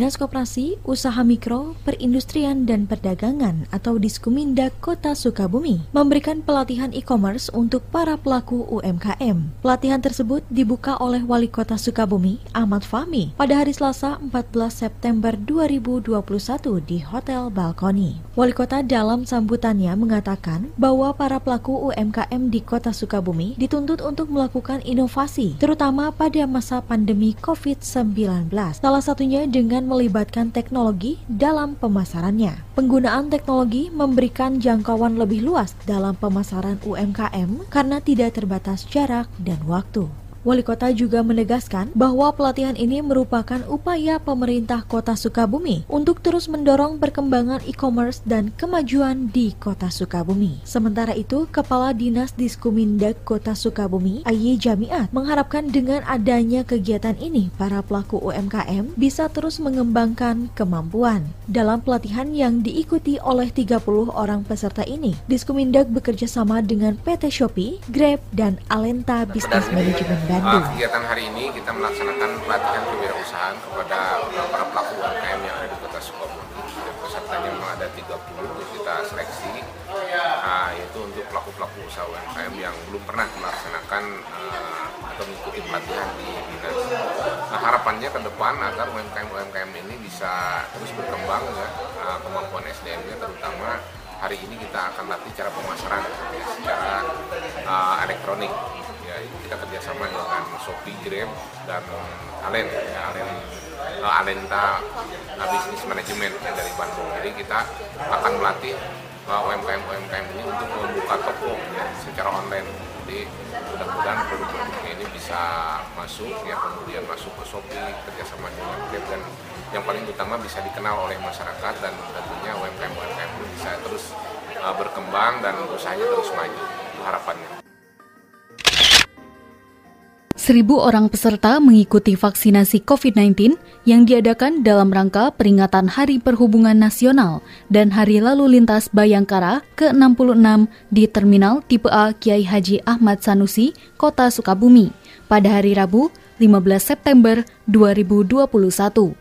Dinas Koperasi, Usaha Mikro, Perindustrian dan Perdagangan atau Diskumindak Kota Sukabumi memberikan pelatihan e-commerce untuk para pelaku UMKM. Pelatihan tersebut dibuka oleh Wali Kota Sukabumi, Ahmad Fahmi, pada hari Selasa 14 September 2021 di Hotel Balkoni. Wali Kota dalam sambutannya mengatakan bahwa para pelaku UMKM di Kota Sukabumi dituntut untuk melakukan inovasi, terutama pada masa pandemi COVID-19. Salah satunya dengan melibatkan teknologi dalam pemasarannya. Penggunaan teknologi memberikan jangkauan lebih luas dalam pemasaran UMKM karena tidak terbatas jarak dan waktu. Wali kota juga menegaskan bahwa pelatihan ini merupakan upaya pemerintah kota Sukabumi untuk terus mendorong perkembangan e-commerce dan kemajuan di kota Sukabumi. Sementara itu, Kepala Dinas Diskumindag Kota Sukabumi, Ayi Jamiat, mengharapkan dengan adanya kegiatan ini, para pelaku UMKM bisa terus mengembangkan kemampuan. Dalam pelatihan yang diikuti oleh 30 orang peserta ini, Diskumindag bekerja sama dengan PT Shopee, Grab, dan Alenta Business Management Bandung. Uh, kegiatan hari ini kita melaksanakan pelatihan kewirausahaan kepada para pelaku UMKM yang ada di Kota Sukabumi. Pesertanya memang ada 30 untuk kita seleksi, uh, yaitu untuk pelaku-pelaku usaha UMKM yang belum pernah melaksanakan uh, atau mengikuti pelatihan di dinas. Nah, harapannya ke depan agar UMKM-UMKM ini bisa terus berkembang ya, uh, kemampuan SDM-nya terutama hari ini kita akan latih cara pemasaran secara uh, elektronik kita kerjasama dengan Shopee, Grab dan Alen ya, Alen uh, Alenta uh, Business Management ya, dari Bandung. Jadi kita akan melatih UMKM UMKM ini untuk membuka toko ya, secara online. Jadi mudah-mudahan produk-produknya ini bisa masuk ya kemudian masuk ke Shopee kerjasama dengan Grab dan yang paling utama bisa dikenal oleh masyarakat dan tentunya UMKM UMKM bisa terus berkembang dan usahanya terus maju itu harapannya. Seribu orang peserta mengikuti vaksinasi COVID-19 yang diadakan dalam rangka peringatan Hari Perhubungan Nasional dan Hari Lalu Lintas Bayangkara ke-66 di Terminal Tipe A Kiai Haji Ahmad Sanusi, Kota Sukabumi, pada hari Rabu 15 September 2021.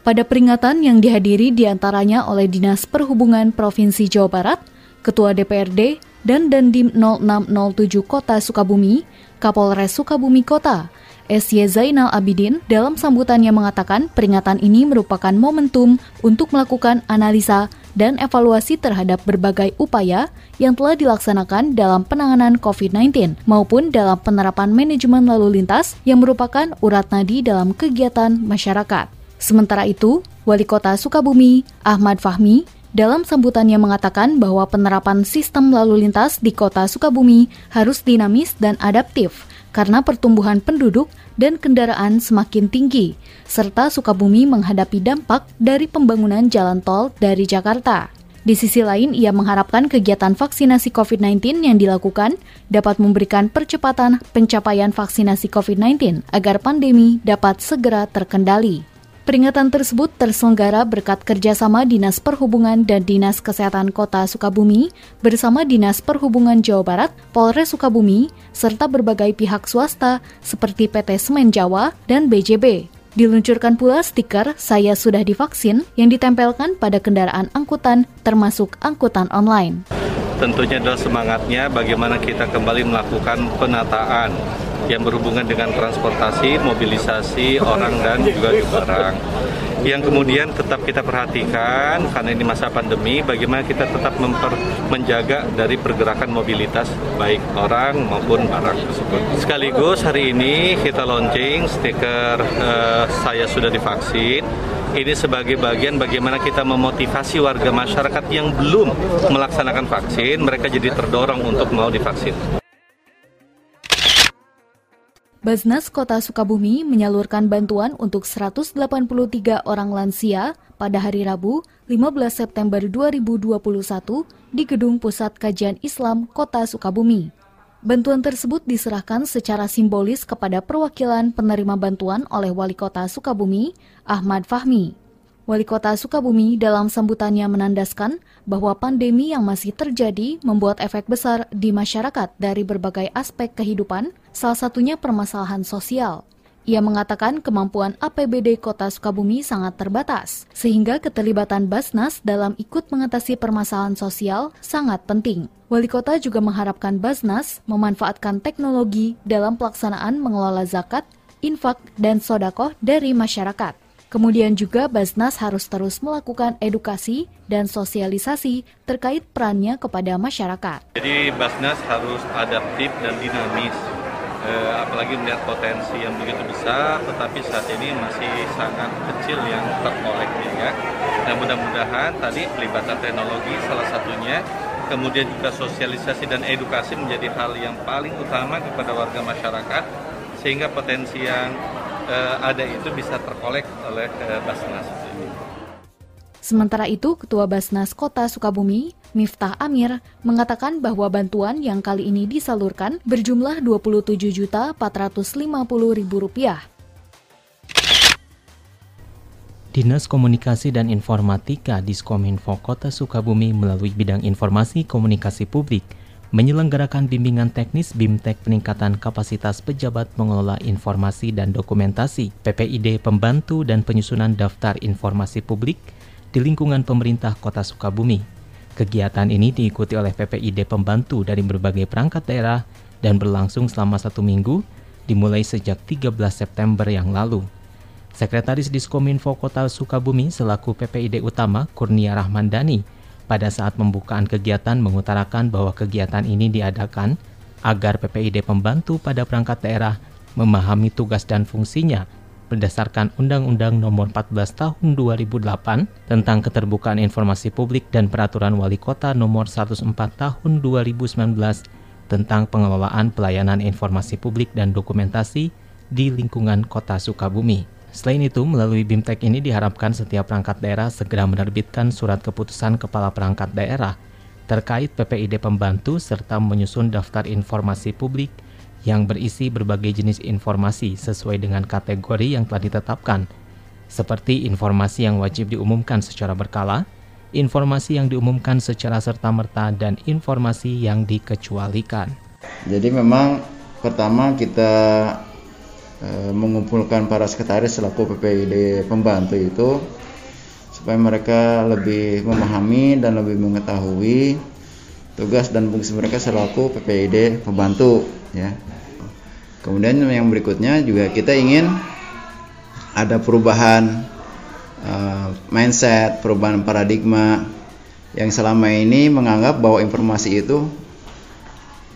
Pada peringatan yang dihadiri di antaranya oleh Dinas Perhubungan Provinsi Jawa Barat, Ketua DPRD, dan Dandim 0607 Kota Sukabumi, Kapolres Sukabumi Kota, SY Zainal Abidin dalam sambutannya mengatakan peringatan ini merupakan momentum untuk melakukan analisa dan evaluasi terhadap berbagai upaya yang telah dilaksanakan dalam penanganan COVID-19 maupun dalam penerapan manajemen lalu lintas yang merupakan urat nadi dalam kegiatan masyarakat. Sementara itu, Wali Kota Sukabumi, Ahmad Fahmi, dalam sambutannya mengatakan bahwa penerapan sistem lalu lintas di kota Sukabumi harus dinamis dan adaptif karena pertumbuhan penduduk dan kendaraan semakin tinggi, serta Sukabumi menghadapi dampak dari pembangunan jalan tol dari Jakarta. Di sisi lain, ia mengharapkan kegiatan vaksinasi COVID-19 yang dilakukan dapat memberikan percepatan pencapaian vaksinasi COVID-19 agar pandemi dapat segera terkendali. Peringatan tersebut terselenggara berkat kerjasama Dinas Perhubungan dan Dinas Kesehatan Kota Sukabumi bersama Dinas Perhubungan Jawa Barat, Polres Sukabumi, serta berbagai pihak swasta seperti PT Semen Jawa dan BJB. Diluncurkan pula stiker Saya Sudah Divaksin yang ditempelkan pada kendaraan angkutan termasuk angkutan online. Tentunya adalah semangatnya bagaimana kita kembali melakukan penataan yang berhubungan dengan transportasi, mobilisasi orang dan juga barang. Yang kemudian tetap kita perhatikan karena ini masa pandemi, bagaimana kita tetap memper, menjaga dari pergerakan mobilitas baik orang maupun barang tersebut. Sekaligus hari ini kita launching stiker uh, saya sudah divaksin. Ini sebagai bagian bagaimana kita memotivasi warga masyarakat yang belum melaksanakan vaksin, mereka jadi terdorong untuk mau divaksin. Basnas Kota Sukabumi menyalurkan bantuan untuk 183 orang lansia pada hari Rabu 15 September 2021 di Gedung Pusat Kajian Islam Kota Sukabumi. Bantuan tersebut diserahkan secara simbolis kepada perwakilan penerima bantuan oleh Wali Kota Sukabumi, Ahmad Fahmi. Wali Kota Sukabumi dalam sambutannya menandaskan bahwa pandemi yang masih terjadi membuat efek besar di masyarakat dari berbagai aspek kehidupan, salah satunya permasalahan sosial. Ia mengatakan kemampuan APBD Kota Sukabumi sangat terbatas, sehingga keterlibatan Basnas dalam ikut mengatasi permasalahan sosial sangat penting. Wali kota juga mengharapkan Basnas memanfaatkan teknologi dalam pelaksanaan mengelola zakat, infak, dan sodakoh dari masyarakat. Kemudian juga Basnas harus terus melakukan edukasi dan sosialisasi terkait perannya kepada masyarakat. Jadi Basnas harus adaptif dan dinamis eh, apalagi melihat potensi yang begitu besar, tetapi saat ini masih sangat kecil yang terkolek ya. Dan mudah-mudahan tadi pelibatan teknologi salah satunya, kemudian juga sosialisasi dan edukasi menjadi hal yang paling utama kepada warga masyarakat, sehingga potensi yang eh, ada itu bisa terkolek oleh eh, Basnas. Sementara itu, Ketua Basnas Kota Sukabumi, Miftah Amir mengatakan bahwa bantuan yang kali ini disalurkan berjumlah Rp27.450.000. Dinas Komunikasi dan Informatika Diskominfo Kota Sukabumi melalui bidang informasi komunikasi publik menyelenggarakan bimbingan teknis BIMTEK peningkatan kapasitas pejabat mengelola informasi dan dokumentasi PPID pembantu dan penyusunan daftar informasi publik di lingkungan pemerintah Kota Sukabumi. Kegiatan ini diikuti oleh PPID pembantu dari berbagai perangkat daerah dan berlangsung selama satu minggu, dimulai sejak 13 September yang lalu. Sekretaris Diskominfo Kota Sukabumi selaku PPID utama Kurnia Rahmandani pada saat pembukaan kegiatan mengutarakan bahwa kegiatan ini diadakan agar PPID pembantu pada perangkat daerah memahami tugas dan fungsinya berdasarkan Undang-Undang Nomor 14 Tahun 2008 tentang Keterbukaan Informasi Publik dan Peraturan Wali Kota Nomor 104 Tahun 2019 tentang pengelolaan pelayanan informasi publik dan dokumentasi di lingkungan Kota Sukabumi. Selain itu, melalui BIMTEK ini diharapkan setiap perangkat daerah segera menerbitkan surat keputusan kepala perangkat daerah terkait PPID pembantu serta menyusun daftar informasi publik yang berisi berbagai jenis informasi sesuai dengan kategori yang telah ditetapkan, seperti informasi yang wajib diumumkan secara berkala, informasi yang diumumkan secara serta-merta, dan informasi yang dikecualikan. Jadi memang pertama kita mengumpulkan para sekretaris selaku PPID pembantu itu supaya mereka lebih memahami dan lebih mengetahui tugas dan fungsi mereka selaku PPID pembantu ya. Kemudian yang berikutnya juga kita ingin ada perubahan uh, mindset perubahan paradigma yang selama ini menganggap bahwa informasi itu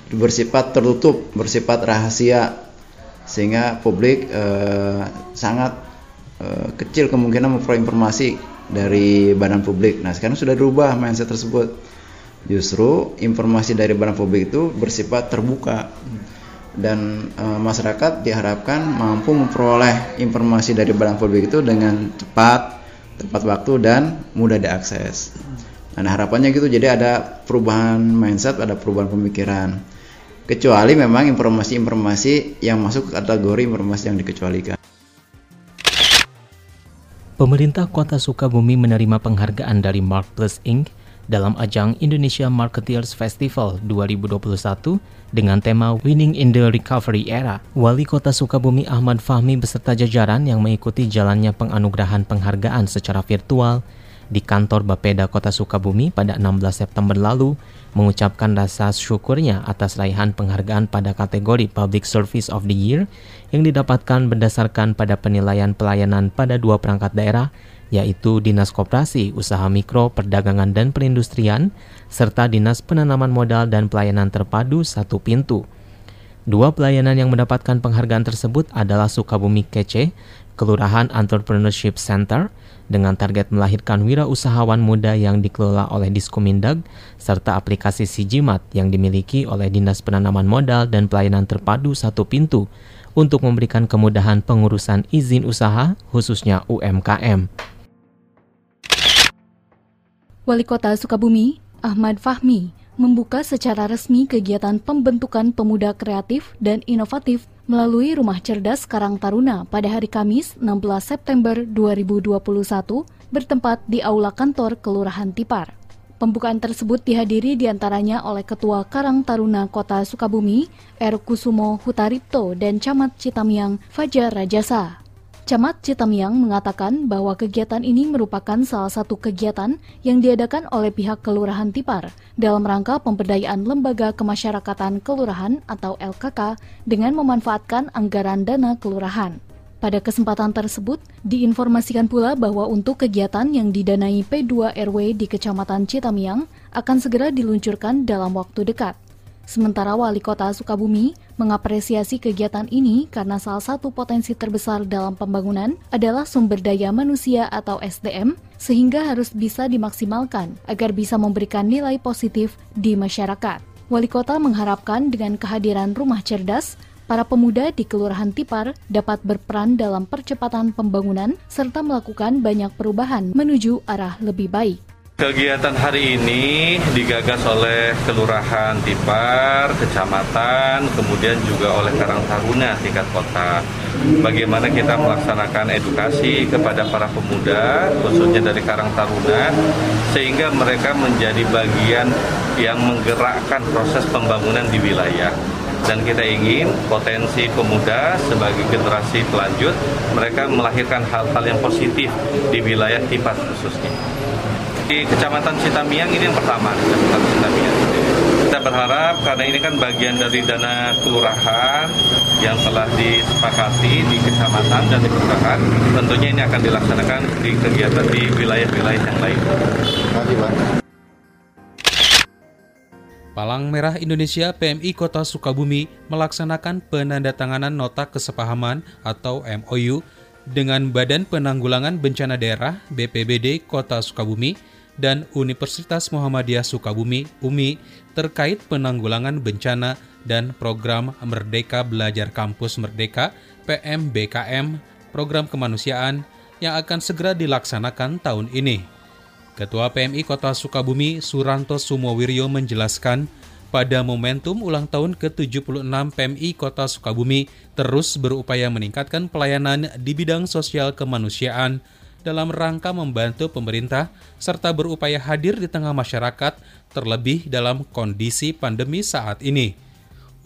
bersifat tertutup bersifat rahasia sehingga publik uh, sangat uh, kecil kemungkinan memperoleh informasi dari badan publik. Nah sekarang sudah dirubah mindset tersebut. Justru informasi dari badan publik itu bersifat terbuka dan e, masyarakat diharapkan mampu memperoleh informasi dari barang publik itu dengan cepat, tepat waktu dan mudah diakses. Nah harapannya gitu jadi ada perubahan mindset, ada perubahan pemikiran. Kecuali memang informasi-informasi yang masuk ke kategori informasi yang dikecualikan. Pemerintah Kota Sukabumi menerima penghargaan dari Mark Plus Inc dalam ajang Indonesia Marketeers Festival 2021 dengan tema Winning in the Recovery Era. Wali Kota Sukabumi Ahmad Fahmi beserta jajaran yang mengikuti jalannya penganugerahan penghargaan secara virtual di kantor Bapeda Kota Sukabumi pada 16 September lalu mengucapkan rasa syukurnya atas raihan penghargaan pada kategori Public Service of the Year yang didapatkan berdasarkan pada penilaian pelayanan pada dua perangkat daerah yaitu Dinas Koperasi, Usaha Mikro, Perdagangan dan Perindustrian, serta Dinas Penanaman Modal dan Pelayanan Terpadu Satu Pintu. Dua pelayanan yang mendapatkan penghargaan tersebut adalah Sukabumi Kece, Kelurahan Entrepreneurship Center, dengan target melahirkan wirausahawan muda yang dikelola oleh Diskomindag, serta aplikasi Sijimat yang dimiliki oleh Dinas Penanaman Modal dan Pelayanan Terpadu Satu Pintu untuk memberikan kemudahan pengurusan izin usaha, khususnya UMKM. Wali Kota Sukabumi, Ahmad Fahmi, membuka secara resmi kegiatan pembentukan pemuda kreatif dan inovatif melalui Rumah Cerdas Karang Taruna pada hari Kamis 16 September 2021 bertempat di Aula Kantor Kelurahan Tipar. Pembukaan tersebut dihadiri di antaranya oleh Ketua Karang Taruna Kota Sukabumi, R. Kusumo Hutaripto, dan Camat Citamiang, Fajar Rajasa. Camat Citamiang mengatakan bahwa kegiatan ini merupakan salah satu kegiatan yang diadakan oleh pihak Kelurahan Tipar dalam rangka pemberdayaan lembaga kemasyarakatan kelurahan atau LKK dengan memanfaatkan anggaran dana kelurahan. Pada kesempatan tersebut, diinformasikan pula bahwa untuk kegiatan yang didanai P2 RW di Kecamatan Citamiang akan segera diluncurkan dalam waktu dekat. Sementara Wali Kota Sukabumi mengapresiasi kegiatan ini karena salah satu potensi terbesar dalam pembangunan adalah sumber daya manusia atau SDM, sehingga harus bisa dimaksimalkan agar bisa memberikan nilai positif di masyarakat. Wali Kota mengharapkan dengan kehadiran rumah cerdas, para pemuda di Kelurahan Tipar dapat berperan dalam percepatan pembangunan serta melakukan banyak perubahan menuju arah lebih baik. Kegiatan hari ini digagas oleh Kelurahan Tipar, Kecamatan, kemudian juga oleh Karang Taruna tingkat kota. Bagaimana kita melaksanakan edukasi kepada para pemuda, khususnya dari Karang Taruna, sehingga mereka menjadi bagian yang menggerakkan proses pembangunan di wilayah dan kita ingin potensi pemuda sebagai generasi pelanjut mereka melahirkan hal-hal yang positif di wilayah Tipar khususnya. Di Kecamatan Citamiang ini yang pertama, Kecamatan Citamiang. Kita berharap karena ini kan bagian dari dana kelurahan yang telah disepakati di kecamatan dan di kelurahan, tentunya ini akan dilaksanakan di kegiatan di wilayah-wilayah yang lain. Palang Merah Indonesia PMI Kota Sukabumi melaksanakan penandatanganan nota kesepahaman atau MOU dengan Badan Penanggulangan Bencana Daerah BPBD Kota Sukabumi dan Universitas Muhammadiyah Sukabumi UMI terkait penanggulangan bencana dan program Merdeka Belajar Kampus Merdeka PMBKM program kemanusiaan yang akan segera dilaksanakan tahun ini. Ketua PMI Kota Sukabumi Suranto Sumowiryo menjelaskan pada momentum ulang tahun ke-76 PMI Kota Sukabumi terus berupaya meningkatkan pelayanan di bidang sosial kemanusiaan dalam rangka membantu pemerintah serta berupaya hadir di tengah masyarakat, terlebih dalam kondisi pandemi saat ini.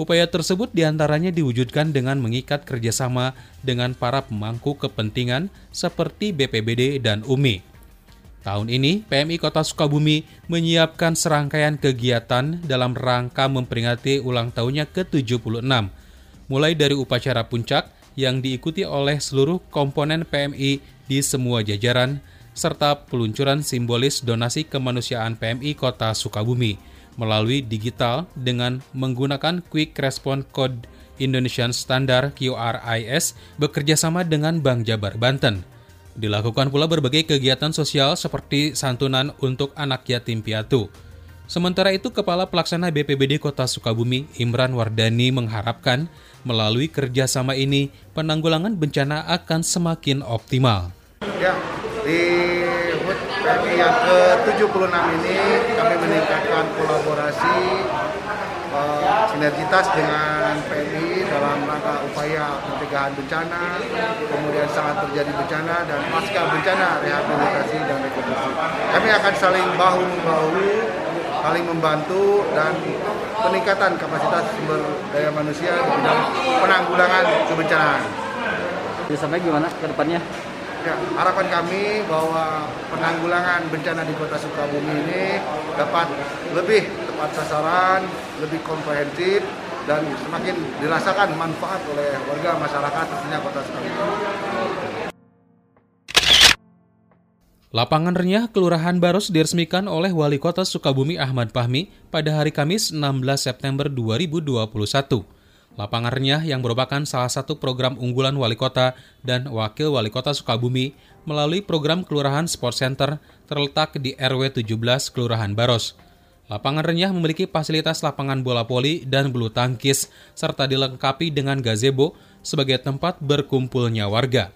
Upaya tersebut di antaranya diwujudkan dengan mengikat kerjasama dengan para pemangku kepentingan seperti BPBD dan UMI. Tahun ini, PMI Kota Sukabumi menyiapkan serangkaian kegiatan dalam rangka memperingati ulang tahunnya ke-76, mulai dari upacara puncak yang diikuti oleh seluruh komponen PMI di semua jajaran, serta peluncuran simbolis donasi kemanusiaan PMI Kota Sukabumi melalui digital dengan menggunakan Quick Response Code Indonesian Standard QRIS bekerjasama dengan Bank Jabar Banten. Dilakukan pula berbagai kegiatan sosial seperti santunan untuk anak yatim piatu. Sementara itu, Kepala Pelaksana BPBD Kota Sukabumi, Imran Wardani mengharapkan melalui kerjasama ini, penanggulangan bencana akan semakin optimal. Ya, di yang ke-76 ini kami meningkatkan kolaborasi uh, sinergitas dengan PMI dalam rangka upaya pencegahan bencana, kemudian saat terjadi bencana dan pasca bencana rehabilitasi dan rekonstruksi. Kami akan saling bahu-membahu, saling membantu dan peningkatan kapasitas sumber daya manusia di bidang penanggulangan kebencanaan. Jadi sampai gimana ke depannya? Ya, harapan kami bahwa penanggulangan bencana di Kota Sukabumi ini dapat lebih tepat sasaran, lebih komprehensif, dan semakin dirasakan manfaat oleh warga masyarakat khususnya Kota Sukabumi. Lapangan renyah Kelurahan Baros diresmikan oleh Wali Kota Sukabumi Ahmad Fahmi pada hari Kamis 16 September 2021. Lapangan Renyah yang merupakan salah satu program unggulan Wali Kota dan Wakil Wali Kota Sukabumi melalui program Kelurahan Sport Center terletak di RW 17 Kelurahan Baros. Lapangan Renyah memiliki fasilitas lapangan bola poli dan bulu tangkis serta dilengkapi dengan gazebo sebagai tempat berkumpulnya warga.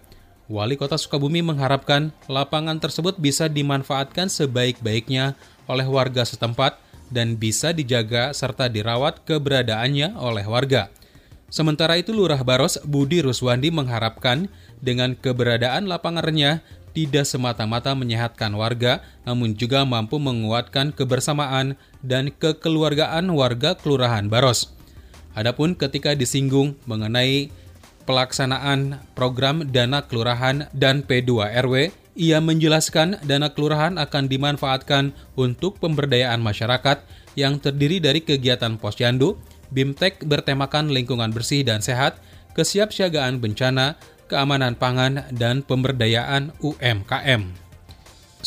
Wali Kota Sukabumi mengharapkan lapangan tersebut bisa dimanfaatkan sebaik-baiknya oleh warga setempat dan bisa dijaga serta dirawat keberadaannya oleh warga. Sementara itu Lurah Baros Budi Ruswandi mengharapkan dengan keberadaan lapangannya tidak semata-mata menyehatkan warga, namun juga mampu menguatkan kebersamaan dan kekeluargaan warga Kelurahan Baros. Adapun ketika disinggung mengenai pelaksanaan program dana kelurahan dan P2 RW, ia menjelaskan dana kelurahan akan dimanfaatkan untuk pemberdayaan masyarakat yang terdiri dari kegiatan posyandu, BIMTEK bertemakan lingkungan bersih dan sehat, kesiapsiagaan bencana, keamanan pangan, dan pemberdayaan UMKM.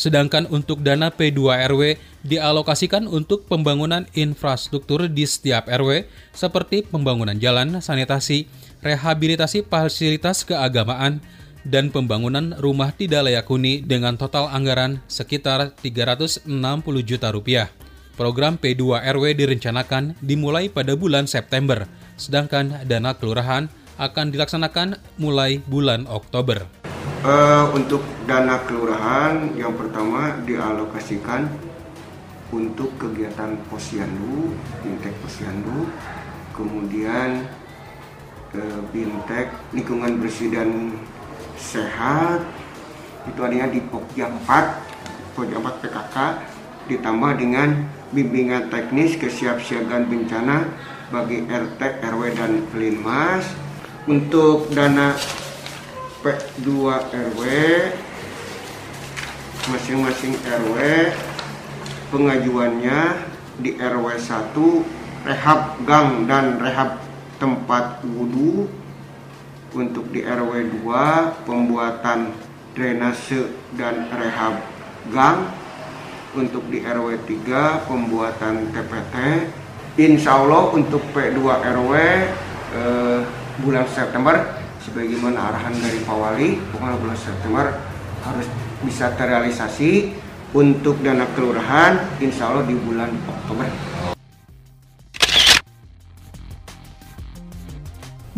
Sedangkan untuk dana P2 RW dialokasikan untuk pembangunan infrastruktur di setiap RW seperti pembangunan jalan, sanitasi, rehabilitasi fasilitas keagamaan, dan pembangunan rumah tidak layak huni dengan total anggaran sekitar 360 juta rupiah. Program P2 RW direncanakan dimulai pada bulan September, sedangkan dana kelurahan akan dilaksanakan mulai bulan Oktober. Uh, untuk dana kelurahan yang pertama dialokasikan untuk kegiatan posyandu, bintek posyandu, kemudian uh, bintek lingkungan bersih dan sehat. Itu adanya di Pokja 4 Pokja 4 PKK ditambah dengan bimbingan teknis kesiapsiagaan bencana bagi RT, RW, dan Pelinmas untuk dana P2 RW masing-masing RW pengajuannya di RW 1 rehab gang dan rehab tempat wudhu untuk di RW 2 pembuatan drainase dan rehab gang. Untuk di RW 3 pembuatan TPT Insya Allah untuk P2 RW eh, bulan September sebagaimana arahan dari Pak Wali pokoknya bulan September harus bisa terrealisasi. Untuk dana kelurahan insya Allah di bulan Oktober.